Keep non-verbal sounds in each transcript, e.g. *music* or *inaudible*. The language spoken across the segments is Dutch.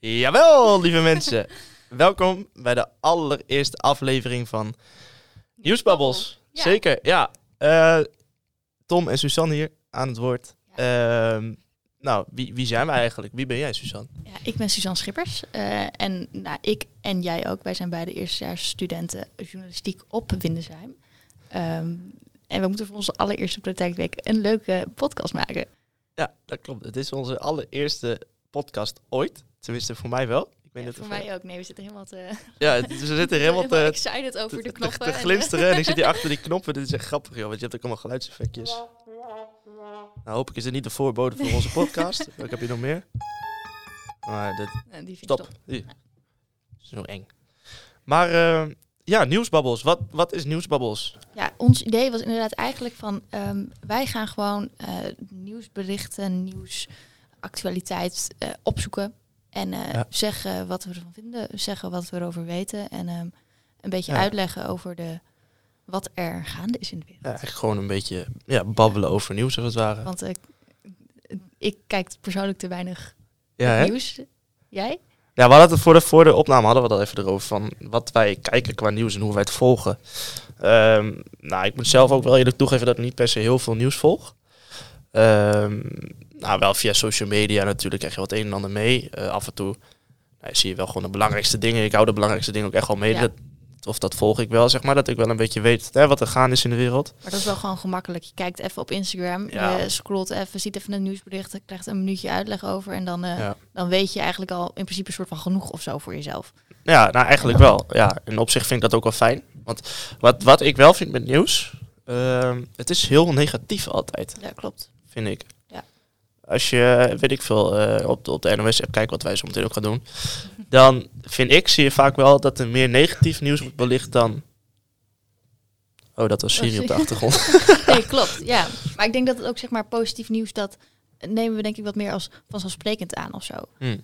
Jawel, lieve mensen. *laughs* Welkom bij de allereerste aflevering van Nieuwsbabbels. Ja. Zeker, ja. Eh, Tom en Suzanne hier aan het woord. Ehm, nou, wie, wie zijn we eigenlijk? Wie ben jij, Suzanne? Ja, ik ben Suzanne Schippers. eh, en nou, ik en jij ook. Wij zijn beide eerstejaars studenten journalistiek op Windesheim. Ehm, en we moeten voor onze allereerste praktijkweek een leuke podcast maken. Ja, dat klopt. Het is onze allereerste podcast ooit. Tenminste, voor mij wel. Ik weet Ja, voor mij ook. Nee, we zitten helemaal te, Ja, het- *laughs* we zitten helemaal te, excited over te, de te- knoppen. te en, eh, glinsteren. En ik zit hier achter die knoppen. Dit is echt grappig, joh. Want je hebt ook allemaal geluidseffectjes. Nou, hoop ik is dit niet de voorbode voor onze podcast. *laughs* Wat heb je nog meer? Maar dit, eh, die vind ik Stop. top. Die. Zo eng. Maar eh, ja, nieuwsbabbels. Wat, wat is nieuwsbabbels? Ja, ons idee was inderdaad eigenlijk van... ehm, wij gaan gewoon eh, nieuwsberichten, nieuwsactualiteit eh, opzoeken. En eh, Ja. zeggen wat we ervan vinden, zeggen wat we erover weten. En ehm, een beetje Ja. uitleggen over de, wat er gaande is in de wereld. Ja, eigenlijk gewoon een beetje ja, babbelen over nieuws, als het ware. Want ik, ik kijk persoonlijk te weinig Ja, nieuws. Jij? ja, we hadden het voor de, voor de opname hadden we dat even erover. Van wat wij kijken qua nieuws en hoe wij het volgen. Ehm, nou, ik moet zelf ook wel eerlijk toegeven dat ik niet per se heel veel nieuws volg. Ehm, nou, wel via social media natuurlijk krijg je wat een en ander mee. Eh, af en toe nou, zie je wel gewoon de belangrijkste dingen. Ik hou de belangrijkste dingen ook echt wel mee. Ja. Dat, of dat volg ik wel, zeg maar. Dat ik wel een beetje weet hè, wat er gaan is in de wereld. Maar dat is wel gewoon gemakkelijk. Je kijkt even op Instagram, Ja. je scrolt even, ziet even een nieuwsbericht, krijgt een minuutje uitleg over. En dan, eh, Ja. dan weet je eigenlijk al in principe een soort van genoeg of zo voor jezelf. Ja, nou eigenlijk wel. Ja, in opzicht vind ik dat ook wel fijn. Want wat, wat ik wel vind met nieuws, ehm, het is heel negatief altijd, Ja, klopt. vind ik. Ja. Als je, weet ik veel, eh, op, de- op de NOS-app kijkt, wat wij zo meteen ook gaan doen, dan vind ik, zie je vaak wel dat er meer negatief nieuws wordt belicht dan... Oh, dat was Siri op de achtergrond. *laughs* Nee, klopt. Ja. Maar ik denk dat het ook zeg maar positief nieuws, dat nemen we denk ik wat meer als vanzelfsprekend aan of zo. Hm.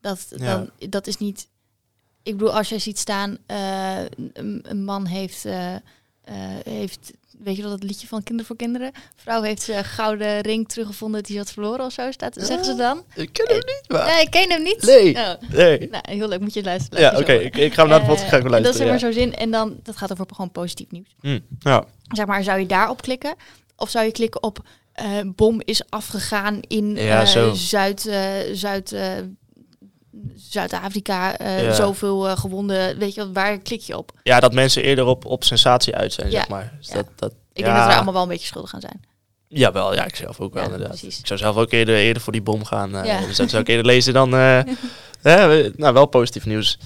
Dat, Ja. dan, dat is niet. Ik bedoel, als jij ziet staan, eh, een, een man heeft, eh, heeft, weet je wel dat liedje van Kinder voor Kinderen? Vrouw heeft zijn gouden ring teruggevonden die ze had verloren of zo, staat, zeggen ze dan? Ik ken hem niet, maar... Nee, ik ken hem niet. Nee. Oh. Nee. Nou, heel leuk, moet je luisteren. Ja, oké, ik, ik ga hem naar de Eh, podcast gaan en Dat is luisteren. zeg maar ja. zo zin. En dan, dat gaat over gewoon positief nieuws. Hm, ja. Zeg maar, zou je daarop klikken? Of zou je klikken op eh, bom is afgegaan in Ja, eh. Zuid, eh, Zuid, eh, Zuid-Afrika, eh, Ja. zoveel eh, gewonden. Weet je wat, waar klik je op? ja, dat mensen eerder op, op sensatie uit zijn, Ja. zeg maar. Dus Ja. dat, dat, Ik ja. denk dat we allemaal wel een beetje schuldig aan zijn. Jawel, ja, ik zelf ook wel Ja, inderdaad. precies. Ik zou zelf ook eerder, eerder voor die bom gaan. eh, Ja. Dus dat zou ik eerder lezen dan... eh, *laughs* hè, nou, wel positief nieuws.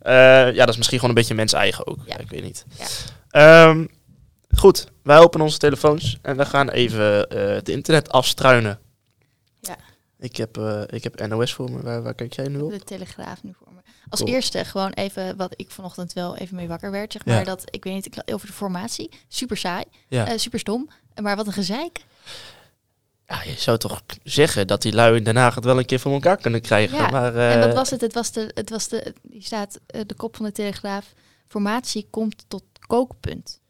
Eh, ja, dat is misschien gewoon een beetje mens eigen ook. Ja. Ja. Ik weet niet. Ja. Ehm, goed, wij openen onze telefoons en we gaan even eh, het internet afstruinen. Ik heb, eh, ik heb NOS voor me. Waar, waar kijk jij nu op? De Telegraaf nu voor me. Als Cool. eerste gewoon even wat ik vanochtend wel even mee wakker werd. Zeg maar Ja. dat, ik weet niet, over de formatie. Super saai, Ja. eh, super stom. Maar wat een gezeik. ja, je zou toch zeggen dat die lui in Den Haag het wel een keer voor elkaar kunnen krijgen. Ja, maar, En eh, dat was het. Het was de, het was de, hier staat eh, de kop van de Telegraaf. Formatie komt tot kookpunt.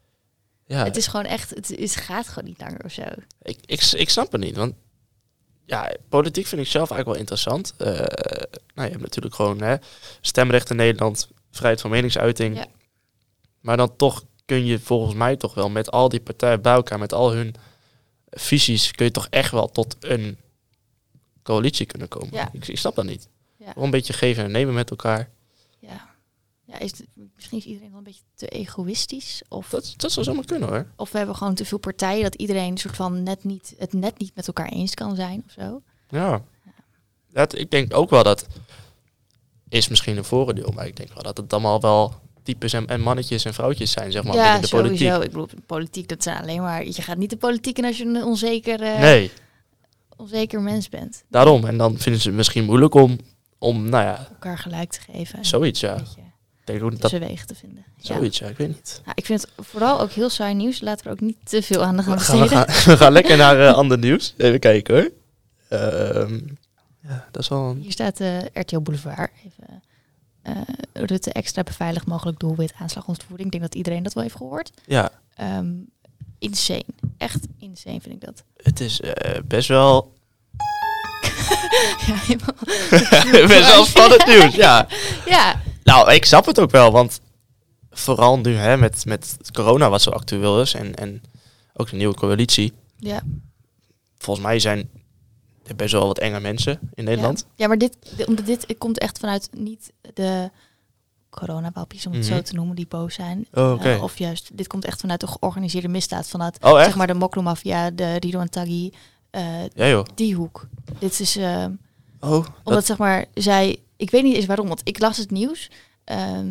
ja, Het is gewoon echt, het is, gaat gewoon niet langer of zo. Ik, ik, ik snap het niet, want ja, politiek vind ik zelf eigenlijk wel interessant. Eh, nou, je hebt natuurlijk gewoon hè, stemrecht in Nederland, vrijheid van meningsuiting. Ja. Maar dan toch kun je volgens mij toch wel met al die partijen bij elkaar, met al hun visies, kun je toch echt wel tot een coalitie kunnen komen. Ja. Ik, ik snap dat niet. Ja. Gewoon een beetje geven en nemen met elkaar. Ja. Ja, is het, misschien is iedereen wel een beetje te egoïstisch. Of, Dat, dat zou zomaar kunnen hoor. of we hebben gewoon te veel partijen dat iedereen een soort van net niet, het net niet met elkaar eens kan zijn of zo. Ja. Dat, ik denk ook wel dat is misschien een voordeel, maar ik denk wel dat het allemaal wel types en, en mannetjes en vrouwtjes zijn, zeg maar, ja, binnen de politiek. Ik bedoel, politiek, dat zijn alleen maar... Je gaat niet de politiek in als je een onzeker, eh, Nee, onzeker mens bent. daarom. En dan vinden ze het misschien moeilijk om, om nou ja, Elkaar gelijk te geven. zoiets, ja. Beetje Ook dat, wegen te vinden. Zoiets, ja, ik weet niet. Nou, ik vind het vooral ook heel saai nieuws. Laten we er ook niet te veel aandacht aan We gaan, we besteden. gaan, we gaan lekker naar eh, ander nieuws. Even kijken hoor. Ehm, ja, dat is wel een... Hier staat eh RTL Boulevard. Even, eh, Rutte extra beveiligd mogelijk doelwit aanslagontvoering. Ik denk dat iedereen dat wel heeft gehoord. Ja, Ehm, insane. Echt insane vind ik dat. het is best wel... *laughs* ja, helemaal- *laughs* Best wel spannend nieuws, ja. ja, Nou, ik snap het ook wel, want vooral nu hè, met, met corona wat zo actueel is en, en ook de nieuwe coalitie. ja. Volgens mij zijn er best wel wat enge mensen in Nederland. Ja, ja maar dit, dit- dit komt echt vanuit niet de coronawappies, om het Mhm. zo te noemen, die boos zijn. Oh, oké. Eh, of juist, dit komt echt vanuit de georganiseerde misdaad. Vanuit, Oh, zeg maar, de Mokromafia, de Rido en Taghi, eh, Ja die hoek. Dit is, eh, Oh, omdat dat, zeg maar, zij, ik weet niet eens waarom, want ik las het nieuws. Ehm,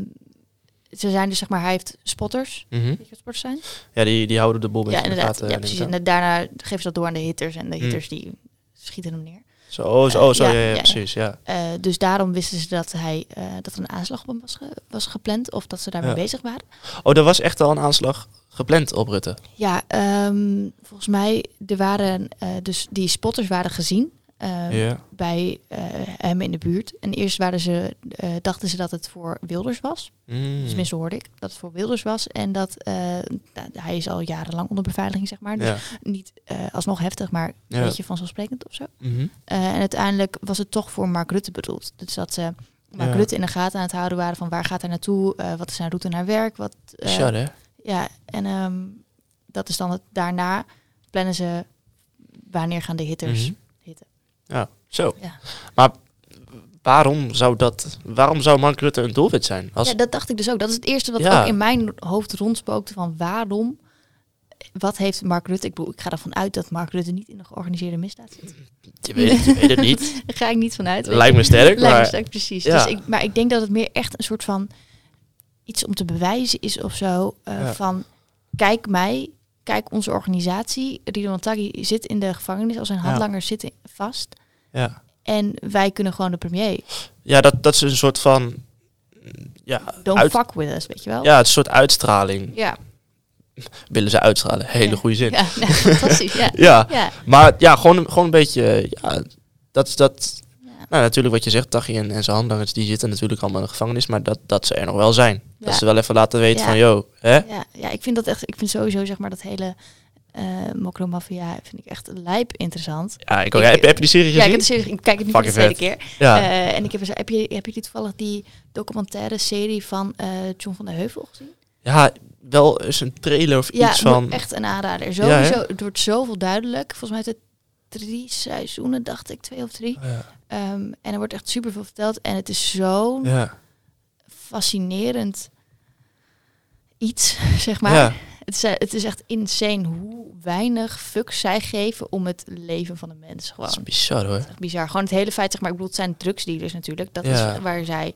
ze zijn dus, zeg maar, hij heeft spotters. mhm. Wat spotters zijn? Ja, die, die houden de boel Ja, in de gaten. ja, precies. En daarna geven ze dat door aan de hitters. En de Mm. hitters die schieten hem neer. Zo, oh, zo, oh, zo Ja, ja, ja, ja, ja. precies, ja. Eh, dus daarom wisten ze dat, hij, eh, dat er een aanslag op hem was, ge- was gepland. Of dat ze daarmee bezig waren. Oh, er was echt al een aanslag gepland op Rutte. Ja, ehm, volgens mij, er waren eh, dus die spotters waren gezien eh, ja. bij eh, hem in de buurt. En eerst waren ze, eh, dachten ze dat het voor Wilders was. Mm. Tenminste hoorde ik dat het voor Wilders was. En dat eh, nou, hij is al jarenlang onder beveiliging, zeg maar. Dus niet alsnog heftig, maar een beetje vanzelfsprekend of zo. Mhm. En uiteindelijk was het toch voor Mark Rutte bedoeld. Dus dat ze Mark. Rutte in de gaten aan het houden waren van waar gaat hij naartoe, wat is zijn route naar werk, wat. hè? ja, en ehm, dat is dan het. Daarna plannen ze wanneer gaan de hitters Mhm. Ja, zo. Ja. Maar waarom zou dat... Waarom zou Mark Rutte een doelwit zijn? Als, Ja, dat dacht ik dus ook. Dat is het eerste wat Ja. ook in mijn hoofd rondspookte van waarom. Wat heeft Mark Rutte? Ik, bedoel, ik ga ervan uit dat Mark Rutte niet in een georganiseerde misdaad zit. je, weet, je weet het niet. *laughs* Daar ga ik niet van uit. weet Lijkt me sterk, Lijkt me sterk, precies. Ja. Dus ik, maar ik denk dat het meer echt een soort van iets om te bewijzen is of zo. eh, Ja. Van kijk mij, kijk onze organisatie. Ridwan zit in de gevangenis, al zijn Ja. handlangers zitten vast. Ja, En wij kunnen gewoon de premier. ja dat, dat is een soort van... Ja, Don't uit- fuck with us, weet je wel? ja, het is een soort uitstraling. Ja. *laughs* Willen ze uitstralen. Hele Ja. goede zin. Ja, nou, *laughs* fantastisch. Ja. *laughs* Ja, Ja. maar ja, gewoon, gewoon een beetje... Ja, dat is dat... Ja. Nou, natuurlijk wat je zegt, Taghi en, en zijn handlangers, die zitten natuurlijk allemaal in de gevangenis, maar dat, dat ze er nog wel zijn. Ja. Dat ze wel even laten weten Ja. van, yo, hè? Ja, ja, ik vind dat echt. Ik vind sowieso zeg maar dat hele eh mokromafia vind ik echt lijp interessant. Ja, ik, ook. Ik- heb, heb je die serie Ja, ik gezien? heb de serie, ik kijk het nu voor de tweede keer. Ja. Eh, en ik heb, heb, je, heb je toevallig die documentaire serie van eh, John van der Heuvel gezien? ja, wel eens een trailer of Ja, iets van... echt een aanrader. Ja, Sowieso, hè? het wordt zoveel duidelijk. Volgens mij het drie seizoenen, dacht ik, twee of drie. Ja. Ehm, en er wordt echt super veel verteld. En het is zo'n Ja. fascinerend iets, *laughs* zeg maar. Ja. Het, is, het is echt insane hoe weinig fucks zij geven om het leven van een mens. Gewoon. Dat is bizar hoor. echt bizar. Gewoon het hele feit, zeg maar, ik bedoel, het zijn drugsdealers natuurlijk. Dat is waar zij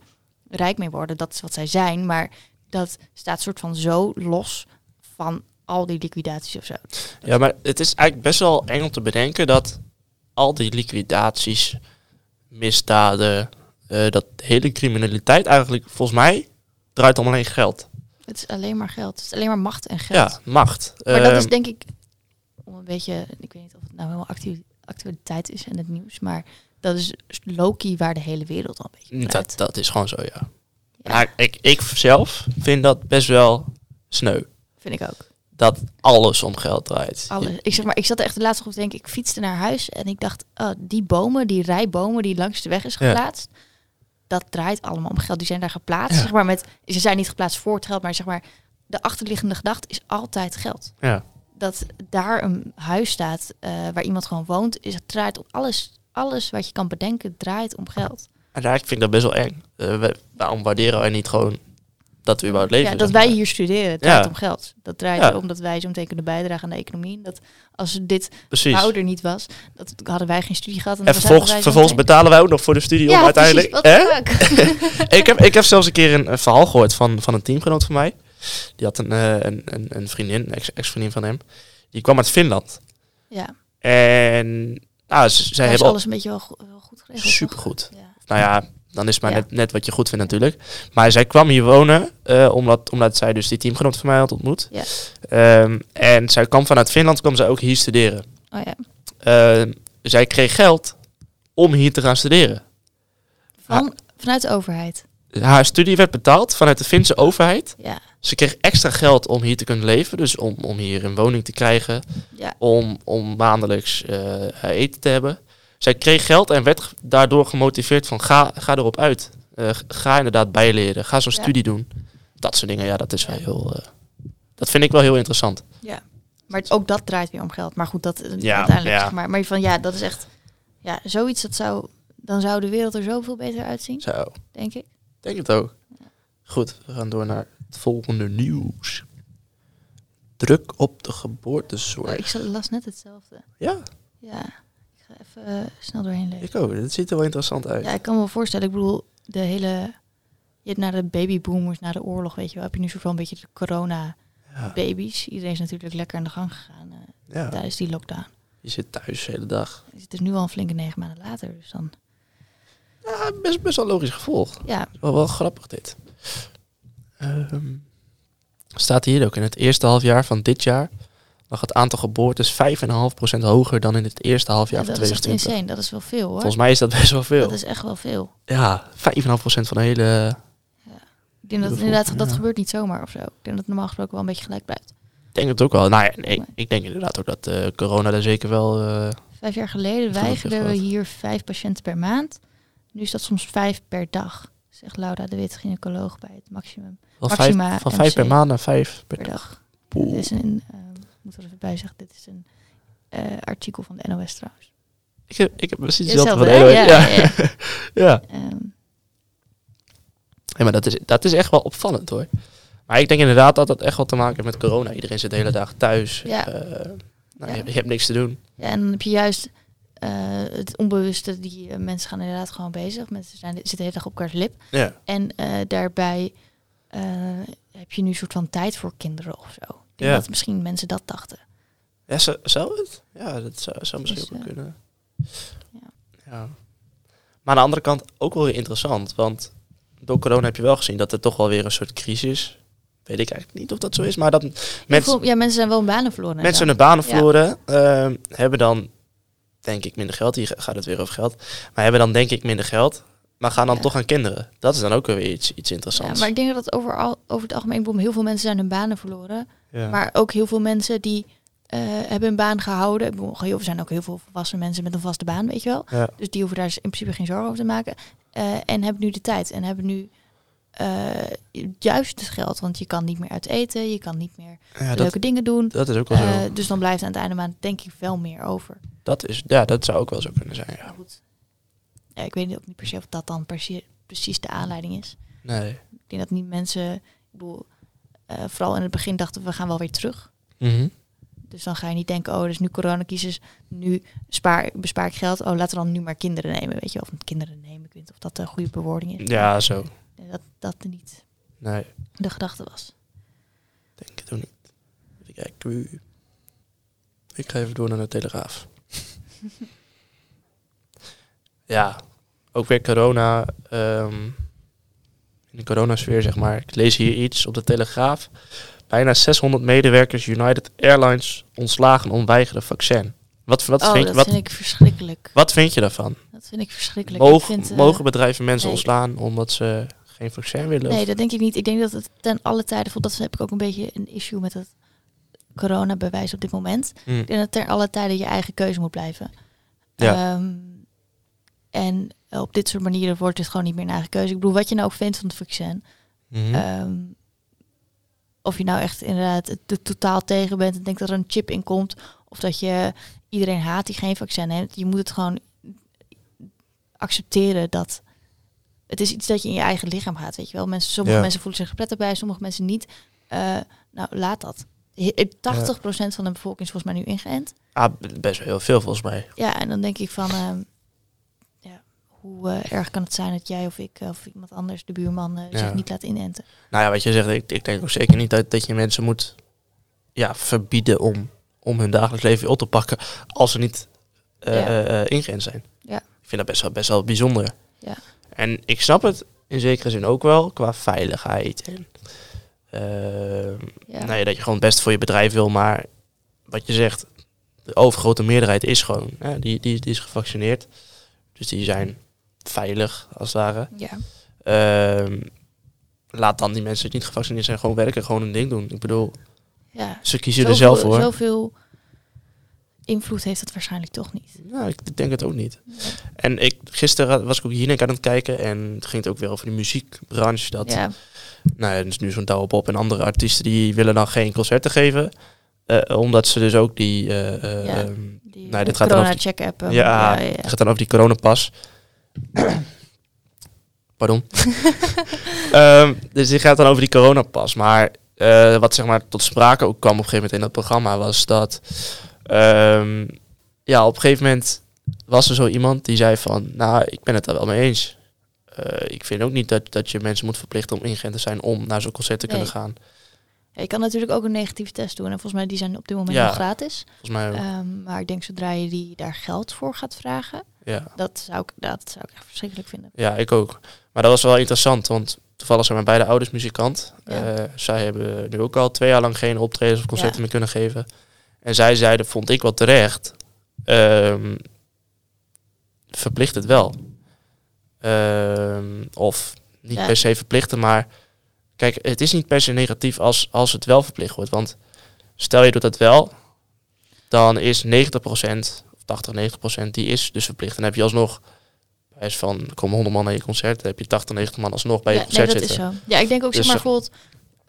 rijk mee worden. Dat is wat zij zijn. Maar dat staat soort van zo los van al die liquidaties of zo. Ja, maar het is eigenlijk best wel eng om te bedenken dat al die liquidaties, misdaden, eh, dat hele criminaliteit eigenlijk volgens mij draait allemaal alleen geld. Het is alleen maar geld. Het is alleen maar macht en geld. Ja, macht. Maar dat is Ehm, denk ik, om een beetje, ik weet niet of het nou helemaal actu- actualiteit is in het nieuws, maar dat is Loki waar de hele wereld al een beetje dat, dat is gewoon zo, ja. Ja, Maar ik, ik zelf vind dat best wel sneu. vind ik ook. Dat alles om geld draait. Alles. Ik zeg maar, ik zat er echt de laatste op te denken, ik fietste naar huis en ik dacht, oh, die bomen, die rij bomen die langs de weg is Ja. geplaatst, dat draait allemaal om geld. Die zijn daar geplaatst, Ja. zeg maar, met, ze zijn niet geplaatst voor het geld, maar zeg maar, de achterliggende gedachte is altijd geld. Ja. Dat daar een huis staat eh, waar iemand gewoon woont, is het draait om alles, alles wat je kan bedenken, draait om geld. En daar vind ik dat best wel eng. Eh, we- waarom waarderen wij niet gewoon dat we überhaupt leven? ja, dat wij hier studeren, het draait Ja. om geld. Dat draait Ja. erom dat wij zo meteen kunnen bijdragen aan de economie. Dat als dit Precies. nou er niet was, dat hadden wij geen studie gehad. En En, vervolgens, wij vervolgens betalen wij ook nog voor de studie om uiteindelijk. Precies, *laughs* ik, heb, ik heb zelfs een keer een, een verhaal gehoord van, van een teamgenoot van mij. Die had een, eh, een, een, een vriendin, ex-vriendin van hem. Die kwam uit Finland. ja, En nou, ze- zij hebben al alles een beetje wel, go- wel goed geregeld. supergoed. Ja. Nou ja, dan is het maar Ja. net, net wat je goed vindt natuurlijk. Maar zij kwam hier wonen, eh, omdat, omdat zij dus die teamgenoot van mij had ontmoet. Ja. Ehm, en zij kwam vanuit Finland, kwam zij ook hier studeren. Oh ja. Ehm, zij kreeg geld om hier te gaan studeren. Van, vanuit de overheid. Haar studie werd betaald vanuit de Finse overheid. Ja, Ze kreeg extra geld om hier te kunnen leven. Dus om, om hier een woning te krijgen. ja. Om, om maandelijks eh, eten te hebben. Zij kreeg geld en werd daardoor gemotiveerd van ga, ga erop uit. Uh, ga inderdaad bijleren. Ga zo'n studie doen. Dat soort dingen, ja, dat is wel heel. Uh, dat vind ik wel heel interessant. Ja, maar ook dat draait weer om geld. Maar goed, dat ja, uiteindelijk. Ja. Zeg maar, maar van ja, dat is echt. Ja, zoiets dat zou. Dan zou de wereld er zoveel beter uitzien. Zo. Denk ik. Denk het ook. Goed, we gaan door naar het volgende nieuws. Druk op de geboortezorg. Oh, ik las net hetzelfde. Ja? Ja. Ga even uh, snel doorheen lezen. Ik ook. Het ziet er wel interessant uit. Ja, ik kan me wel voorstellen. Ik bedoel, de hele... Je hebt naar de babyboomers, na de oorlog, weet je wel, heb je nu zoveel een beetje de corona-baby's. Iedereen is natuurlijk lekker aan de gang gegaan uh, ja. tijdens die lockdown. Je zit thuis de hele dag. Het is nu al een flinke negen maanden later, dus dan... Ja, best, best wel logisch gevolg. Ja. Wel, wel grappig dit. Um, staat hier ook in het eerste halfjaar van dit jaar lag het aantal geboortes 5,5% hoger dan in het eerste halfjaar ja, van 2020. Dat is insane, dat is wel veel hoor. Volgens mij is dat best wel veel. Dat is echt wel veel. Ja, 5,5% van de hele... Ja. Ik denk dat inderdaad, dat gebeurt niet zomaar of zo. Ik denk dat het normaal gesproken wel een beetje gelijk blijft. Ik denk het ook wel. Nou ja, nee, ik denk inderdaad ook dat uh, corona er zeker wel... Uh, vijf jaar geleden weigerden we hier vijf patiënten per maand. Nu is dat soms vijf per dag, zegt Laura de Wit, gynaecoloog bij het maximum. Van vijf, van vijf per maand naar vijf per, dag. Dit is een, uh, moet er even bij zeggen, dit is een uh, artikel van de NOS trouwens. Ik heb, ik heb precies hetzelfde van de NOS. Ja, ja. ja. ja. *laughs* Um. ja maar dat is, dat is echt wel opvallend hoor. Maar ik denk inderdaad dat dat echt wel te maken heeft met corona. Iedereen zit de hele dag thuis. Ja. Uh, nou, je, je, hebt niks te doen. Ja, en dan heb je juist uh, het onbewuste, die mensen gaan inderdaad gewoon bezig. Mensen zijn, zitten de hele dag op elkaars lip. Ja. En daarbij heb je nu een soort van tijd voor kinderen of zo. Ik denk ja. dat misschien mensen dat dachten. Ja, zou, zou het? Ja, dat zou, zou misschien dus, ook kunnen. Ja. ja. Maar aan de andere kant ook wel weer interessant. Want door corona heb je wel gezien dat er toch wel weer een soort crisis weet ik eigenlijk niet of dat zo is. Maar dat mensen. Ja, mensen zijn wel een banen verloren. Mensen zijn een banen verloren. Ja. Uh, hebben dan denk ik minder geld. Hier gaat het weer over geld. Maar hebben dan denk ik minder geld. Maar gaan dan ja. toch aan kinderen. Dat is dan ook weer iets, iets interessants. Ja, maar ik denk dat overal, over het algemeen heel veel mensen zijn hun banen verloren. Ja. Maar ook heel veel mensen die uh, hebben hun baan gehouden. Er zijn ook heel veel volwassen mensen met een vaste baan, weet je wel. Ja. Dus die hoeven daar in principe geen zorgen over te maken. Uh, en hebben nu de tijd. En hebben nu uh, juist het geld. Want je kan niet meer uit eten. Je kan niet meer ja, leuke dat, dingen doen. Dat is ook wel zo. Dus dan blijft aan het einde maand denk ik wel meer over. Dat is, ja, dat zou ook wel zo kunnen zijn, ja. Goed. Ja, ik weet ook niet per se of dat dan precies, de aanleiding is. Nee. Ik denk dat niet mensen, ik bedoel, uh, vooral in het begin dachten we gaan wel weer terug. Mm -hmm. Dus dan ga je niet denken, oh, dus nu coronacrisis, nu spaar, bespaar ik geld. Oh, laten we dan nu maar kinderen nemen, weet je. Of kinderen nemen, ik weet niet of dat een goede bewoording is. Ja, zo. Dat dat niet nee. de gedachte was. Denk het ook niet. Kijk, ik ga even door naar de Telegraaf. *laughs* ja, ook weer corona. Um, in de coronasfeer, zeg maar. Ik lees hier iets op de Telegraaf. Bijna 600 medewerkers United Airlines ontslagen om weigeren vaccin. Wat, wat, oh, vind, dat wat, vind ik verschrikkelijk. Wat vind je daarvan? Dat vind ik verschrikkelijk. Mogen, ik vind, uh, mogen bedrijven mensen nee. ontslaan omdat ze geen vaccin willen? Nee, dat denk ik niet. Ik denk dat het ten alle tijden, dat heb ik ook een beetje een issue met het coronabewijs op dit moment. Hmm. Ik denk dat ter alle tijden je eigen keuze moet blijven. Ja. Um, en op dit soort manieren wordt het gewoon niet meer een eigen keuze. Ik bedoel, wat je nou ook vindt van het vaccin. Mm -hmm. um, of je nou echt inderdaad er totaal tegen bent en denkt dat er een chip in komt. Of dat je iedereen haat die geen vaccin heeft. Je moet het gewoon accepteren dat het is iets dat je in je eigen lichaam gaat. Weet je wel, mensen, sommige Ja. mensen voelen zich prettig bij, sommige mensen niet. Uh, nou, laat dat. He- 80% van de bevolking is volgens mij nu ingeënt. Ah, best wel heel veel volgens mij. Ja, en dan denk ik van, ehm, hoe eh, erg kan het zijn dat jij of ik eh, of iemand anders, de buurman, eh, Ja. zich niet laat inenten? Nou ja, wat je zegt, ik, ik denk ook zeker niet dat, dat je mensen moet ja, verbieden om, om hun dagelijks leven op te pakken als ze niet Ja. ingeënt zijn. Ja. Ik vind dat best wel, best wel bijzonder. Ja. En ik snap het in zekere zin ook wel qua veiligheid. En, Ja. nou ja, dat je gewoon het best voor je bedrijf wil, maar wat je zegt, de overgrote meerderheid is gewoon, hè, die, die, die is gevaccineerd. Dus die zijn veilig, als het ware. Ja. Ehm, laat dan die mensen die niet gevaccineerd zijn gewoon werken, gewoon hun ding doen. Ik bedoel, ja. ze kiezen er zelf voor. Zoveel invloed heeft het waarschijnlijk toch niet. Nou, ik denk het ook niet. En ik, gisteren was ik ook hier aan het kijken en het ging het ook weer over de muziekbranche. Dat, Ja, nou ja, dus nu zo'n Douwe Bob en andere artiesten die willen dan geen concerten geven. eh, omdat ze dus ook die... eh, Ja. ehm, die dit gaat dan over corona-check-app. ja, ja, gaat dan over die coronapas. *coughs* Pardon. *laughs* Ehm, dus dit gaat dan over die coronapas. Maar eh, wat zeg maar tot sprake ook kwam op een gegeven moment in dat programma was dat... ehm, ja, op een gegeven moment was er zo iemand die zei van... Nou, ik ben het daar wel mee eens. Eh, ik vind ook niet dat, dat je mensen moet verplichten om ingeënt te zijn om naar zo'n concert te kunnen gaan. Je kan natuurlijk ook een negatieve test doen. En volgens mij die zijn op dit moment Ja. nog gratis. Volgens mij ook. Ehm, maar ik denk zodra je die daar geld voor gaat vragen, ja. dat zou ik, dat zou ik echt verschrikkelijk vinden. Ja, ik ook. Maar dat was wel interessant, want toevallig zijn mijn beide ouders muzikant. Ja. Eh, zij hebben nu ook al twee jaar lang geen optredens of concerten Ja. meer kunnen geven. En zij zeiden, vond ik wel terecht, ehm, verplicht het wel. Ehm, of niet Ja. per se verplichten, maar kijk, het is niet per se negatief als, als het wel verplicht wordt. Want stel je doet dat wel, dan is 90% of 80, 90% die is dus verplicht. En dan heb je alsnog, bij wijze van, er komen 100 man naar je concert, dan heb je 80, 90 man alsnog bij je ja, nee, concert dat zitten. is zo. Ja, ik denk ook, Dus, zeg maar, eh, bijvoorbeeld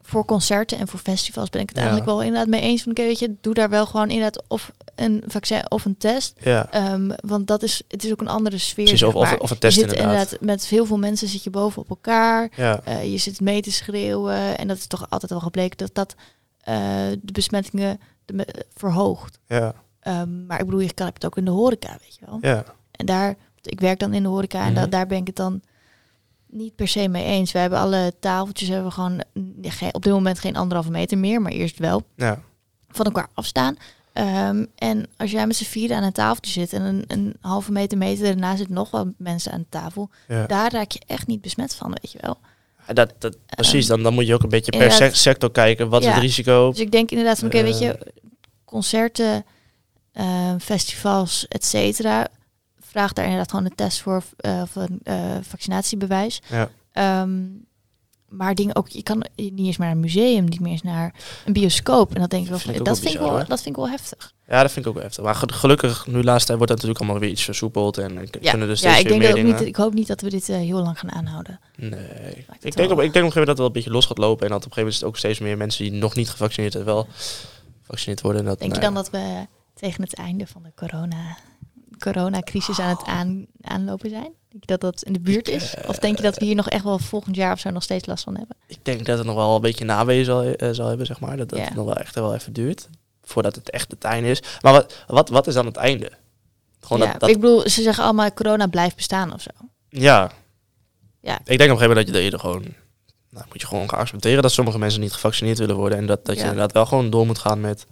voor concerten en voor festivals ben ik het Ja. eigenlijk wel inderdaad mee eens. Van, oké, weet je, doe daar wel gewoon inderdaad of een vaccin of een test. Ja, Ehm, want dat is, het is ook een andere sfeer. precies, of, of, maar. of een test je zit inderdaad. met heel veel mensen zit je boven op elkaar. Ja, Eh, je zit mee te schreeuwen. En dat is toch altijd al gebleken dat dat eh, de besmettingen de, verhoogt. ja, Ehm, maar ik bedoel, je kan het ook in de horeca, weet je wel. ja. En daar, ik werk dan in de horeca en da- Mhm. daar ben ik het dan niet per se mee eens. We hebben alle tafeltjes hebben we gewoon geen- op dit moment geen anderhalve meter meer, maar eerst wel ja. van elkaar afstaan. Ehm, en als jij met z'n vieren aan een tafeltje zit en een, een halve meter meter daarna zitten nog wel mensen aan de tafel, ja. daar raak je echt niet besmet van, weet je wel. Dat, dat, precies, dan, dan moet je ook een beetje per sector kijken. Wat is het risico? Dus ik denk inderdaad van, oké, weet je, Eh. concerten, eh, festivals, et cetera, vraag daar inderdaad gewoon een test voor eh, of een eh, vaccinatiebewijs. Ja. Ehm, maar dingen ook, je kan niet eens naar een museum, niet meer eens naar een bioscoop. En dat denk ik wel, Vind ik dat, vind ik wel dat vind ik wel heftig. Ja, dat vind ik ook wel heftig. Maar ge- gelukkig, nu laatst tijd wordt dat natuurlijk allemaal weer iets versoepeld. En Ja, kunnen steeds ja ik, denk meer dat ook niet, ik hoop niet dat we dit eh, heel lang gaan aanhouden. Nee. Ik denk, op, ik denk op een gegeven moment dat het wel een beetje los gaat lopen. En dat op een gegeven moment is het ook steeds meer mensen die nog niet gevaccineerd zijn, wel gevaccineerd worden. En dat, Denk je nou dan dat we tegen het einde van de corona, coronacrisis aan het aan, aanlopen zijn? Denk je dat dat in de buurt is? Of denk je dat we hier nog echt wel volgend jaar of zo nog steeds last van hebben? ik denk dat het nog wel een beetje nawezen zal, eh, zal hebben, zeg maar. Dat, dat Ja. het nog wel echt wel even duurt. Voordat het echt het einde is. Maar wat, wat, wat is dan het einde? Gewoon ja, dat, dat, Ik bedoel, ze zeggen allemaal corona blijft bestaan of zo. ja. Ja. Ik denk op een gegeven moment dat je, dat je er gewoon... Nou, moet je gewoon gaan accepteren dat sommige mensen niet gevaccineerd willen worden. En dat, dat je Ja. inderdaad wel gewoon door moet gaan met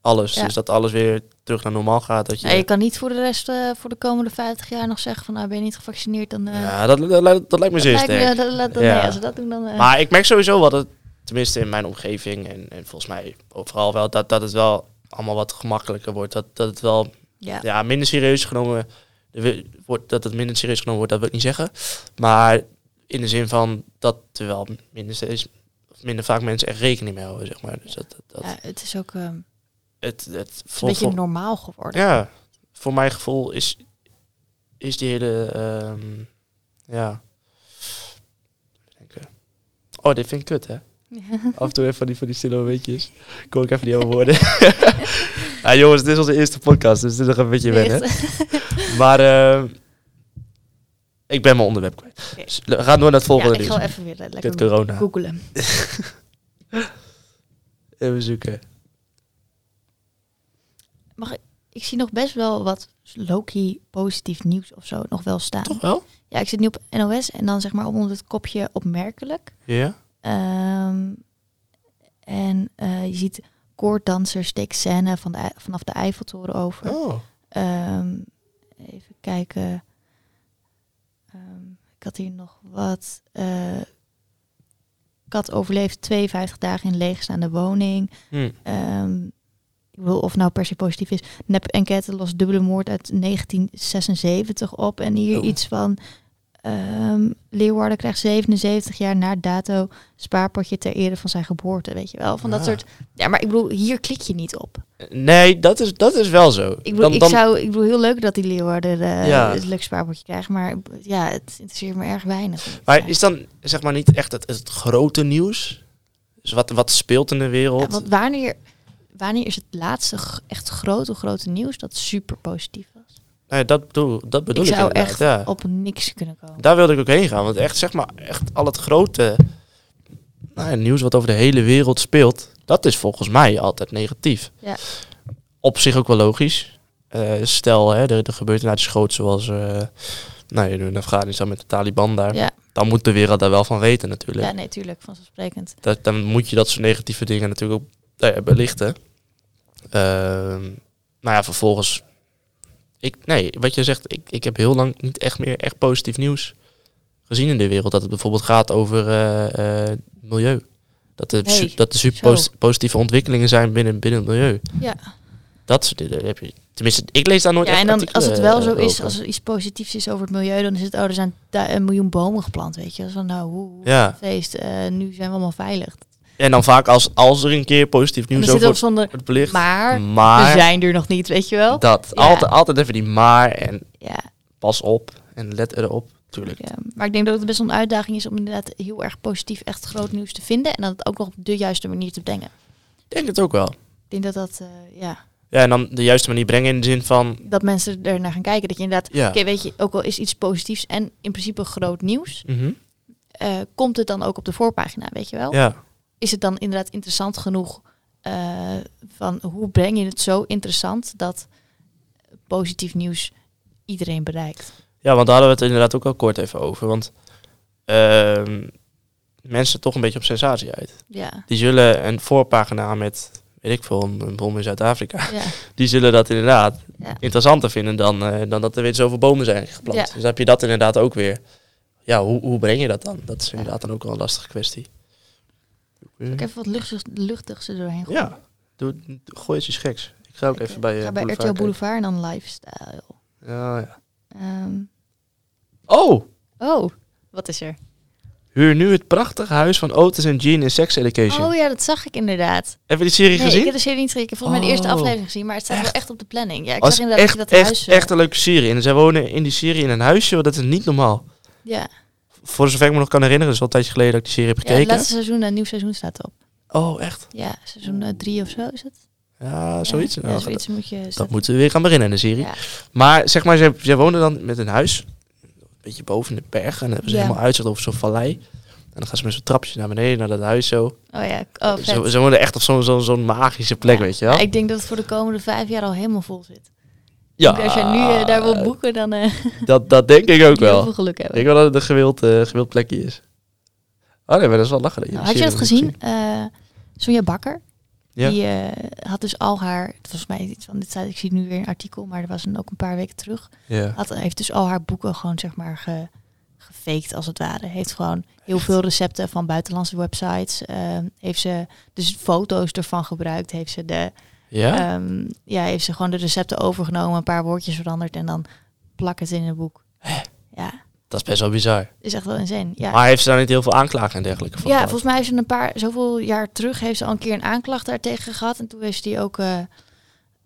alles. Ja. Dus dat alles weer terug naar normaal gaat. Dat je, Ja, je kan niet voor de rest, eh, voor de komende 50 jaar nog zeggen van nou ben je niet gevaccineerd, dan... eh, ja, dat, dat, lijkt- dat lijkt me zeer lijkt me- sterk. dat- Ja. nee, als dat doen dan... eh, Maar ik merk sowieso wel dat, tenminste in mijn omgeving en, en volgens mij overal wel, dat, dat het wel allemaal wat gemakkelijker wordt. Dat, dat het wel ja. ja, minder serieus genomen wordt. Dat het minder serieus genomen wordt, dat wil ik niet zeggen. Maar in de zin van dat er wel minder, minder vaak mensen echt rekening mee houden, zeg maar. Dus dat, dat, dat Ja, het is ook ehm, het, het, is een beetje voor- normaal geworden. ja, voor mijn gevoel is, is die hele, ehm, ja. Oh, dit vind ik kut, hè? Af en toe even van die, van die stille momentjes. Kom ik even niet over woorden. *laughs* ja, jongens, dit is onze eerste podcast, dus dit is nog een beetje wennen. *laughs* Maar ehm, ik ben mijn onderwerp kwijt. Oké. Dus we gaan door naar het Ja, volgende ik nieuws. ga even weer Kut lekker corona. googelen. *laughs* Even zoeken. Mag ik, ik zie nog best wel wat low-key positief nieuws of zo nog wel staan. Toch wel? Ja, ik zit nu op NOS en dan zeg maar onder het kopje opmerkelijk. Ja. Ehm, en eh, je ziet koorddansers steekt scène van de, vanaf de Eiffeltoren over. Oh. Ehm, even kijken. Ehm, ik had hier nog wat. eh kat overleeft 52 dagen in leegstaande woning. Hm. Ehm, ik wil of nou per se positief is. Nep enquête lost dubbele moord uit 1976 op. En hier Oh. iets van ehm, Leeuwarden krijgt 77 jaar na dato spaarpotje ter ere van zijn geboorte, weet je wel. Van dat Ah. soort... Ja, maar ik bedoel, hier klik je niet op. Nee, dat is, dat is wel zo. Ik bedoel, Dan- ik dan- zou, ik bedoel heel leuk dat die Leeuwarden eh Ja. het leuk spaarpotje krijgt, maar ja, het interesseert me erg weinig. Maar is dan zeg maar niet echt het, het grote nieuws? Dus wat, wat speelt in de wereld? Ja, want wanneer, wanneer is het laatste echt grote, grote nieuws dat super positief was? Nee, dat bedoel, dat bedoel ik, ik zou echt ja. op niks kunnen komen. Daar wilde ik ook heen gaan. Want echt, zeg maar, echt al het grote nou nieuws wat over de hele wereld speelt, dat is volgens mij altijd negatief. Ja. Op zich ook wel logisch. Eh, stel, hè, er, er gebeurt iets groots zoals eh nou, in Afghanistan met de Taliban daar. Ja, Dan moet de wereld daar wel van weten natuurlijk. ja nee, tuurlijk, vanzelfsprekend. Dat, dan moet je dat soort negatieve dingen natuurlijk ook nou ja, belichten. Ehm nou ja, vervolgens. Ik, nee, wat je zegt, ik, ik heb heel lang niet echt meer echt positief nieuws gezien in de wereld. Dat het bijvoorbeeld gaat over eh, eh, milieu. Dat er, dat er super zo. positieve ontwikkelingen zijn binnen, binnen het milieu. Ja, Dat soort dingen heb je. Tenminste, ik lees daar nooit ja en dan als het wel zo eh, is, als er iets positiefs is over het milieu, dan is het, oh, er zijn een miljoen bomen geplant, weet je. Dat is van, nou, hoe, hoe Ja. feest, eh, nu zijn we allemaal veilig. En dan vaak als, als er een keer positief nieuws over er wordt, zonder, wordt belicht. maar, maar we zijn er nog niet, weet je wel. dat. Ja. Altijd, altijd even die maar en Ja, pas op en let erop. Tuurlijk. ja, maar ik denk dat het best wel een uitdaging is om inderdaad heel erg positief echt groot nieuws te vinden. En dat het ook nog op de juiste manier te brengen. Ik denk het ook wel. Ik denk dat dat, eh, ja, Ja, en dan de juiste manier brengen in de zin van... dat mensen er naar gaan kijken. Dat je inderdaad, Ja. oké, weet je, ook al is iets positiefs en in principe groot nieuws, Mhm. eh, komt het dan ook op de voorpagina, weet je wel? Ja. Is het dan inderdaad interessant genoeg eh, van hoe breng je het zo interessant dat positief nieuws iedereen bereikt? ja, want daar hadden we het inderdaad ook al kort even over. Want ehm, mensen toch een beetje op sensatie uit. Ja, Die zullen een voorpagina met, weet ik veel, een, bom in Zuid-Afrika. ja, *laughs* Die zullen dat inderdaad Ja. interessanter vinden dan, eh, dan dat er weer zoveel bomen zijn geplant. Ja. Dus heb je dat inderdaad ook weer. Ja, hoe, hoe breng je dat dan? Dat is inderdaad dan ook wel een lastige kwestig. ik even wat luchtigs, luchtigs er doorheen gooien. Ja, doe, gooi eens iets geks. Ik ga ook even bij, ga eh, bij Boulevard RTL kijken. Boulevard en dan Lifestyle. Ja, ja. Ehm, Oh, oh, wat is er? huur nu het prachtige huis van Otis en Jean in Sex Education. Oh ja, dat zag ik inderdaad. Heb je die serie Nee, gezien? ik heb de serie niet gezien. Ik heb volgens mij de eerste Oh. aflevering gezien, maar het staat wel echt op de planning. Ja, ik zag inderdaad echt, dat je dat echt, huis... echt een leuke serie. En zij wonen in die serie in een huisje, want dat is niet normaal. ja. Voor zover ik me nog kan herinneren, dat is al een tijdje geleden dat ik die serie heb ja, het gekeken. laatste seizoen, een nieuw seizoen staat erop. oh, echt? Ja, seizoen eh, drie of zo is het? Ja, zoiets. Ja, Nou, zoiets moet je... Dat moeten we weer gaan beginnen in de serie. Ja. Maar zeg maar, zij, zij wonen dan met een huis. Een beetje boven in de berg. En dan hebben ze Ja. helemaal uitzicht over zo'n vallei. En dan gaan ze met zo'n trapje naar beneden naar dat huis zo. Oh ja, oh vet. ze, ze wonen echt op zo'n magische plek, weet je wel. Ik denk dat het voor de komende vijf jaar al helemaal vol zit. Ja, Als jij nu eh, daar wilt boeken, dan eh *laughs* dat, dat denk ik ook je *laughs* heel wel. veel geluk Ik hebben. denk wel dat het een gewild, eh, gewild plekje is. Oh nee, maar dat is wel lachen. dat Nou, had je dat gezien? Eh Sonja Bakker. Ja. Die had dus al haar, volgens mij iets van dit staat, ik zie nu weer een artikel, maar er was een, ook een paar weken terug. gezien? Ja. Had, heeft dus al haar boeken gewoon zeg maar ge, gefaked als het ware. Heeft gewoon heel veel recepten van buitenlandse websites. heeft ze dus foto's ervan gebruikt. Heeft ze de, Ja? ehm, ja, heeft ze gewoon de recepten overgenomen, een paar woordjes veranderd en dan plak het in een boek. Ja, dat is best wel bizar. is echt wel insane. Ja. Maar heeft ze daar niet heel veel aanklagen en dergelijke voor Ja, gehad? volgens mij heeft ze een paar, zoveel jaar terug heeft ze al een keer een aanklacht daartegen gehad. En toen heeft ze die ook eh,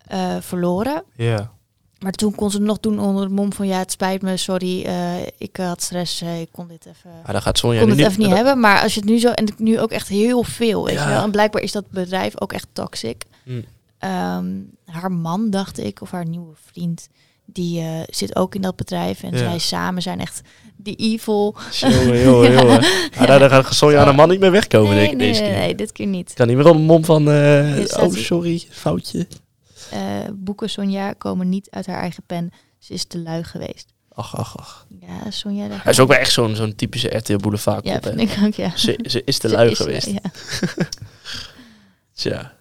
eh, verloren. Ja. Maar toen kon ze het nog doen onder de mom van ja, het spijt me, sorry, eh, ik had stress, ik kon dit even, Maar dan gaat Sonja kon nu het niet... even niet hebben. Maar als je het nu zo, en nu ook echt heel veel, weet Ja. je wel. En blijkbaar is dat bedrijf ook echt toxic. Hm. Ehm, haar man, dacht ik, of haar nieuwe vriend, die eh, zit ook in dat bedrijf. En Ja. zij samen zijn echt die evil. Jongen, *laughs* jongen, jongen. Ja, daar, daar gaat aan de man niet meer wegkomen, nee, denk ik, nee, deze nee, keer. nee, dit keer niet. Kan niet meer op de mom van... eh, oh, sorry, foutje. Eh, boeken Sonja komen niet uit haar eigen pen. Ze is te lui geweest. Ach, ach, ach. Ja, Sonja. Hij is ook wel echt zo'n zo'n typische RTL Boulevard Ja, vind ik ook, ja. Ze, ze is te lui is, geweest. Ja. *laughs* Tja.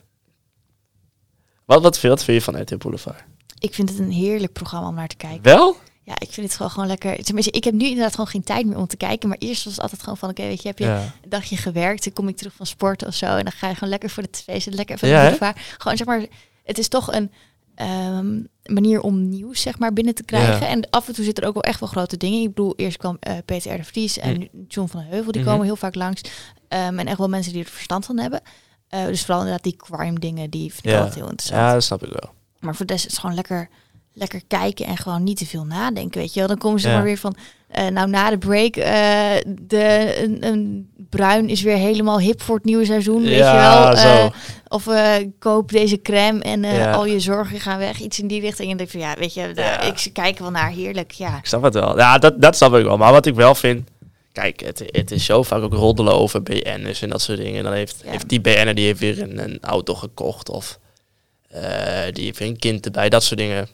Wat, wat, vind, wat vind je van RTL Boulevard? Ik vind het een heerlijk programma om naar te kijken. Wel? Ja, ik vind het gewoon, gewoon lekker. Tenminste, ik heb nu inderdaad gewoon geen tijd meer om te kijken. Maar eerst was het altijd gewoon van, oké, weet je, heb je Ja. een dagje gewerkt, dan kom ik terug van sport of zo. En dan ga je gewoon lekker voor de tv zitten, lekker even Ja, hè? boulevard. Gewoon zeg maar, het is toch een, ehm, manier om nieuws zeg maar binnen te krijgen. Ja. En af en toe zitten er ook wel echt wel grote dingen. Ik bedoel, eerst kwam eh, Peter R. de Vries en nu John van de Heuvel. Die Mhm. komen heel vaak langs. Ehm, en echt wel mensen die er verstand van hebben. Eh, dus vooral inderdaad die crime dingen, die vind ik Ja. altijd heel interessant. Ja, dat snap ik wel. Maar voor de rest is het gewoon lekker, lekker kijken en gewoon niet te veel nadenken, weet je wel. Dan komen ze Ja. maar weer van, eh, nou na de break, eh, de, een, een bruin is weer helemaal hip voor het nieuwe seizoen, weet Ja, je wel. zo. Of koop deze crème en al je zorgen gaan weg, iets in die richting. En dan denk ik van, ja, weet je, daar, Ja. ik kijk wel naar, heerlijk, ja. Ik snap het wel. Ja, dat, dat snap ik wel. Maar wat ik wel vind... Kijk, het, het is zo vaak ook roddelen over BN'ers en dat soort dingen. Dan heeft, Ja. heeft die BN'er die heeft weer een, een auto gekocht. Of eh, die heeft weer een kind erbij. Dat soort dingen.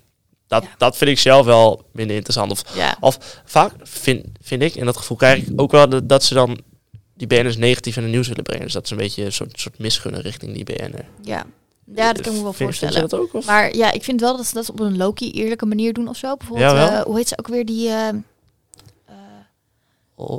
Dat, Ja. dat vind ik zelf wel minder interessant. Of, Ja, of vaak vind, vind ik, en dat gevoel krijg ik ook wel... Dat, dat ze dan die BN'ers negatief in het nieuws willen brengen. Dus dat is een beetje een soort, soort misgunnen richting die BN'er. ja. Ja, dat kan ik me wel Vind- voorstellen. Vind dat ook? Maar ja, ik vind wel dat ze dat op een Loki eerlijke manier doen of zo. Bijvoorbeeld, eh, hoe heet ze ook weer, die... eh,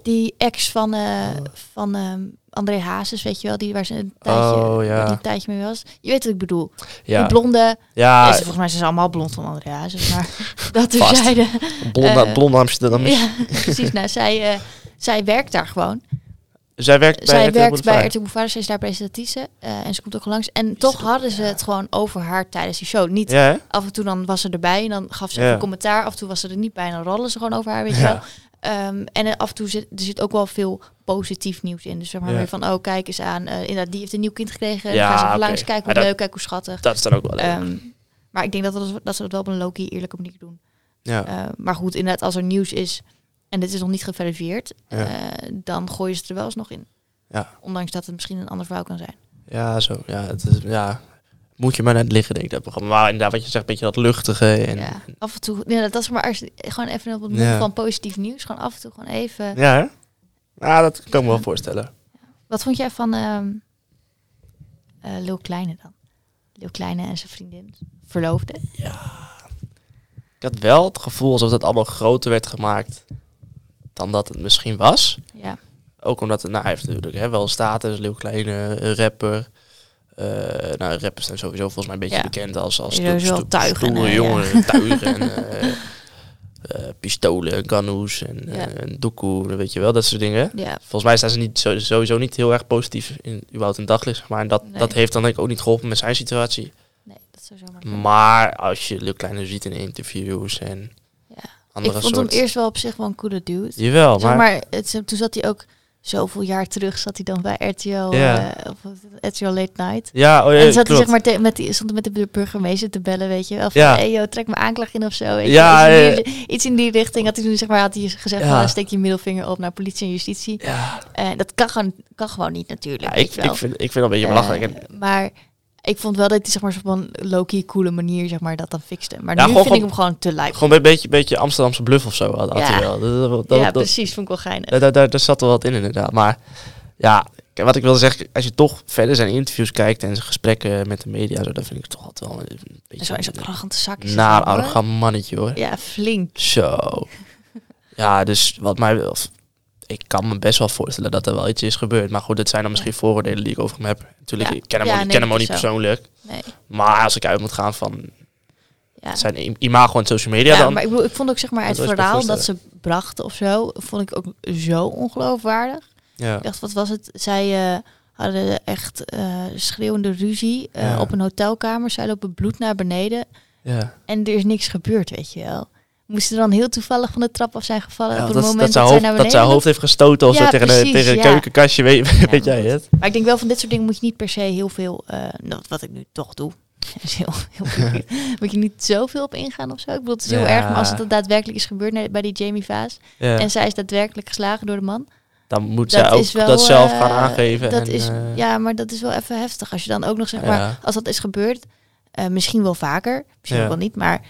Die ex van, eh van ehm, André Hazes, weet je wel, die waar ze een tijdje, Oh, ja. die een tijdje mee was. Je weet wat ik bedoel. ja, Die blonde, ja is, volgens mij zijn ze allemaal blond van André Hazes, maar *laughs* dat Vast. terzijde. blonde, eh, blonde Amsterdam. Ja, precies. Nou, zij, eh, zij werkt daar gewoon. Zij werkt bij zij werkt bij RTL Boulevard, zij is daar presentatrice en ze komt ook langs. En toch hadden ze het gewoon over haar tijdens die show. Niet Ja, af en toe dan was ze erbij en dan gaf ze Ja. een commentaar. Af en toe was ze er niet bij en dan rollen ze gewoon over haar, weet je wel. Ehm, en af en toe zit er zit ook wel veel positief nieuws in. Dus zeg maar Ja. weer van, oh kijk eens aan, eh, inderdaad, die heeft een nieuw kind gekregen. Ja, ze even oké. langs, kijk hoe dat- leuk, kijk hoe schattig. Dat is dan ook wel leuk. Ehm, maar ik denk dat, dat, dat ze dat wel op een low-key eerlijke manier doen. ja. Eh, maar goed, inderdaad, als er nieuws is en dit is nog niet geverifieerd, Ja. eh, dan gooien ze het er wel eens nog in. Ja. Ondanks dat het misschien een ander vrouw kan zijn. ja, zo. Ja, het is, ja, moet je maar net liggen, denk ik, dat programma. Maar inderdaad, wat je zegt, een beetje dat luchtige. En, ja, af en toe, ja, dat is maar als, gewoon even op het mond Ja. van positief nieuws. Gewoon af en toe gewoon even. ja hè? Ja, dat kan ik me wel voorstellen. Wat vond jij van Lil Kleine dan? Lil Kleine en zijn vriendin. Verloofde. Ik had wel het gevoel alsof het allemaal groter werd gemaakt dan dat het misschien was. Ja. Ook omdat het, nou, hij heeft natuurlijk hè, wel status, Leeuw Kleine, rapper. Eh nou, rappers zijn sowieso volgens mij een beetje Ja. bekend als, als stoe- wel tuigen, stoere eh, ja. *laughs* tuigen en eh, eh, pistolen, ganoes en, Ja. en doekoe, weet je wel, dat soort dingen. Ja. Volgens mij staan ze niet, sowieso niet heel erg positief in überhaupt een daglicht, zeg maar. En dat, Nee. dat heeft dan denk ik ook niet geholpen met zijn situatie. Nee, dat zou zomaar kunnen. Maar als je Leeuw Kleine ziet in interviews en Ja. andere Ik vond soort... hem eerst wel op zich wel een coole dude. Jawel, Zeg maar... maar, het, toen zat hij ook zoveel jaar terug, zat hij dan bij RTL, Ja. eh, of RTL Late Night. Ja, oh, ja, en zat hij zeg maar te- met die, stond met de burgemeester te bellen, weet je wel. Van, Ja. hey, joh, trek mijn aanklacht in of zo. Weet Ja, je. Iets, in die, iets in die richting had hij toen zeg maar, had hij gezegd, van, steek je middelvinger op naar politie en justitie. Ja, dat kan gewoon, kan gewoon niet natuurlijk. ja ik, ik, vind, ik vind het een beetje belachelijk. Eh, maar ik vond wel dat hij zeg maar, op een low-key coole manier zeg maar, dat dan fixte. Maar Ja, nu gewoon vind ik hem gewoon te lijp. Gewoon een beetje, beetje Amsterdamse bluff of zo had, had Ja. hij wel. Dat, dat, dat, ja, precies. Vond ik wel geinig. daar, daar, daar, zat wel wat in inderdaad. Maar ja, wat ik wilde zeggen, als je toch verder zijn interviews kijkt en zijn gesprekken met de media, zo, dan vind ik het toch altijd wel een En beetje zo zo'n arrogante zak naar arrogant mannetje hoor. Ja, flink. Zo. Ja, dus wat mij of, ik kan me best wel voorstellen dat er wel iets is gebeurd. Maar goed, het zijn dan misschien vooroordelen die ik over hem heb. Natuurlijk, Ja. ik ken hem, Ja, ook, nee, ken hem ook dat niet persoonlijk. Nee. Maar als ik uit moet gaan van Ja. zijn imago en social media, Ja, dan... maar ik, ik vond ook zeg maar Dat het verhaal dat ze brachten of zo, vond ik ook zo ongeloofwaardig. ja. Ik dacht, wat was het? Zij eh, hadden echt eh, schreeuwende ruzie eh, Ja. op een hotelkamer. Zij lopen bloed naar beneden ja. en er is niks gebeurd, weet je wel. Moesten dan heel toevallig van de trap af zijn gevallen Ja, op het dat, moment dat, hoofd, naar dat zijn hoofd heeft gestoten of Ja, zo tegen, precies, een, tegen een ja. keukenkastje, weet, weet maar jij het? Maar ik denk wel van dit soort dingen moet je niet per se heel veel, eh, nou, wat ik nu toch doe. *laughs* is heel, *laughs* moet je niet zoveel op ingaan of zo. Ik bedoel, het is heel erg, maar als het daadwerkelijk is gebeurd bij die Jamie Vaas en zij is daadwerkelijk geslagen door de man, dan moet dat zij ook wel, dat zelf eh, gaan aangeven. Dat en, is, eh, ja, maar dat is wel even heftig. Als je dan ook nog zeg Ja. maar, als dat is gebeurd, eh, misschien wel vaker, misschien Ja. wel niet, maar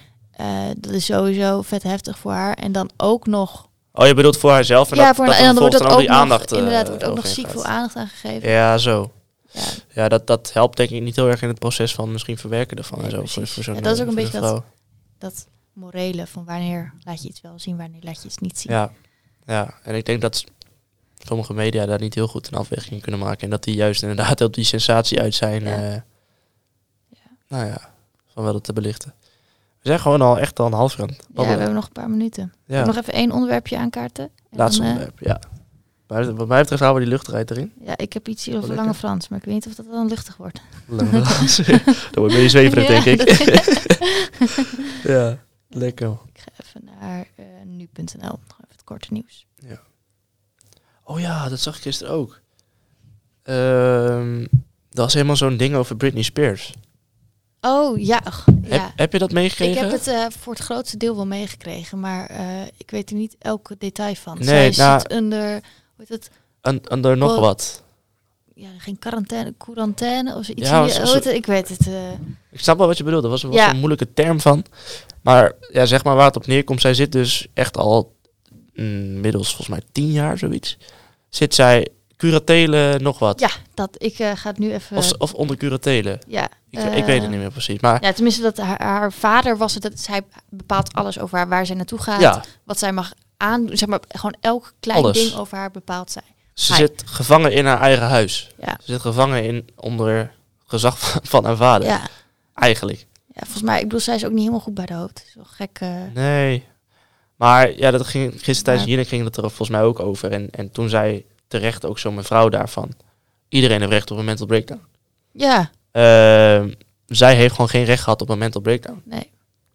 eh, dat is sowieso vet heftig voor haar. En dan ook nog, Oh, je bedoelt voor haarzelf en ja, dat, voor dat en dan wordt dat ook die nog, aandacht eh, inderdaad, wordt ook nog ziek gaat. veel aandacht aan gegeven. Ja, zo. Ja. Ja, dat, dat helpt denk ik niet heel erg in het proces van misschien verwerken ervan Nee, en zo. Voor, voor Ja, dat is ook eh, een beetje dat-. Dat morele van wanneer laat je iets wel zien, wanneer laat je iets niet zien. Ja. ja, en ik denk dat sommige media daar niet heel goed een afweging in kunnen maken. En dat die juist inderdaad op die sensatie uit zijn. Ja. eh, Nou ja, van wel het te belichten. We zijn gewoon al echt al een half uur aan Ja, we hebben nog een paar minuten. Ja, Nog even één onderwerpje aankaarten. En laatste dan, eh, onderwerp, ja. Maar wat mij betreft houden we die luchtigheid erin. Ja, ik heb iets hier over Lange. Frans, maar ik weet niet of dat dan luchtig wordt. Dan word je zweverig, denk Ja, ik. dat- *laughs* ja, lekker. ik ga even naar eh, nu.nl. Nog even het korte nieuws. Oh ja, dat zag ik gisteren ook. Ehm dat was helemaal zo'n ding over Britney Spears. Oh, ja. Heb, heb je dat Ik meegekregen? heb het eh, voor het grootste deel wel meegekregen, maar eh, ik weet er niet elke detail van. Nee, Zij nou- zit onder, hoe heet het, nog wat. ja, geen quarantaine, quarantaine of zoiets. Ja, zo-? Ik weet het. eh, Ik snap wel wat je bedoelt. Er was, was Ja. een moeilijke term van. Maar ja, zeg maar waar het op neerkomt. Zij zit dus echt al inmiddels volgens mij tien jaar zoiets. Zit zij curatele nog wat? ja, dat, ik eh, ga het nu even... Of, of onder curatele. ja, Ik, ik weet het eh, niet meer precies. Maar Ja, tenminste, dat haar, haar vader was het. Dat zij bepaalt alles over haar, waar zij naartoe gaat. ja, Wat zij mag aandoen. Zeg maar, gewoon elk klein Alles. ding over haar bepaalt zij. ze zit gevangen in haar eigen huis. Ja. Ze zit gevangen in, onder gezag *laughs* van, van haar vader. Ja, Eigenlijk. ja, volgens mij, ik bedoel, zij is ook niet helemaal goed bij de hoofd. Wel gek. eh, Nee. Maar ja, dat ging, gisteren tijdens Ja. Ging het er volgens mij ook over. En, en toen zei terecht ook zo'n mevrouw daarvan. Iedereen heeft recht op een mental breakdown. ja, Ehm, zij heeft gewoon geen recht gehad op een mental breakdown. nee.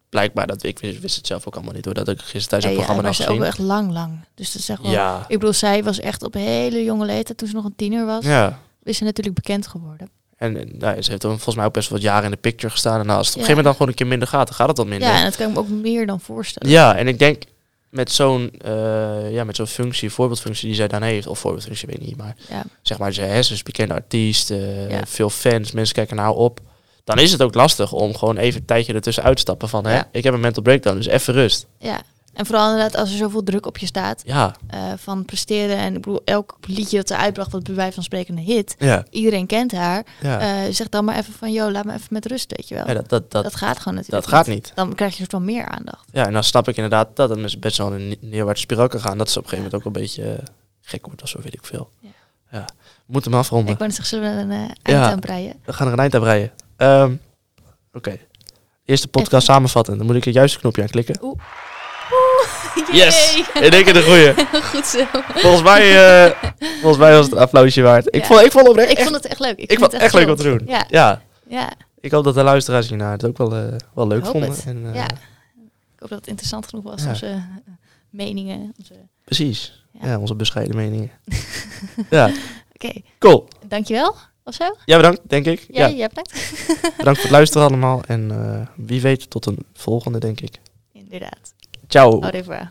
Blijkbaar, dat, ik wist, wist het zelf ook allemaal niet hoor. Dat ik gisteren tijdens Ja, het ja, programma maar nog ze ook echt lang, lang. Dus dat echt wel... Ja, Ik bedoel, zij was echt op hele jonge leeftijd, toen ze nog een tiener was, ja. is ze natuurlijk bekend geworden. En eh, nou, ze heeft dan volgens mij ook best wel wat jaren in de picture gestaan. En nou, als het op een Ja. gegeven moment dan gewoon een keer minder gaat, dan gaat het dan minder. Ja, en dat kan ik me ook meer dan voorstellen. Ja, en ik denk met zo'n eh, ja, met zo'n functie, voorbeeldfunctie die zij dan heeft, of voorbeeldfunctie, weet ik niet, maar Ja. zeg maar, ze is een bekende artiest, eh, Ja. veel fans, mensen kijken naar haar op. Dan is het ook lastig om gewoon even een tijdje ertussen uit te stappen van, hè, ik heb een mental breakdown, dus even rust. ja. En vooral inderdaad als er zoveel druk op je staat Ja, eh, van presteren. En ik bedoel, elk liedje dat ze uitbracht, wat bij wijze van spreken een hit. ja, Iedereen kent haar. ja. Eh, zeg dan maar even van, joh, laat me even met rust, weet je wel. Ja, dat, dat, dat, dat gaat gewoon natuurlijk dat gaat niet. Dan krijg je soort van meer aandacht. Ja, en dan snap ik inderdaad dat het best wel een neerwaartse spiraal kan gaan. Dat ze op een gegeven moment ook een beetje eh, gek wordt of zo, weet ik veel. Ja. Ja. We moeten hem afronden. Ik net zeggen, zullen we een eind Ja. aan breien? We gaan er een eind aan breien. Ehm, Oké. Eerst de podcast samenvatten. Dan moet ik het juiste knopje aan klikken. Oeh. Yes! In één keer de goeie. *laughs* Goed zo. Volgens mij, eh, volgens mij was het een applausje waard. Ik vond, ik vond het oprecht Ik echt, vond het echt leuk. ik vond het echt leuk om te doen. Ja, Ja, ja. ik hoop dat de luisteraars hiernaar het ook wel, eh, wel leuk vonden. het. En, eh, Ja. Ik hoop dat het interessant genoeg was, onze meningen. Onze... Precies. Ja. Onze bescheiden meningen. *laughs* ja, Oké, cool. dankjewel. Of zo? Ja, bedankt, denk ik. Ja, Ja, bedankt. bedankt voor het luisteren allemaal. En wie weet tot een volgende, denk ik. Inderdaad. Ciao. Au revoir.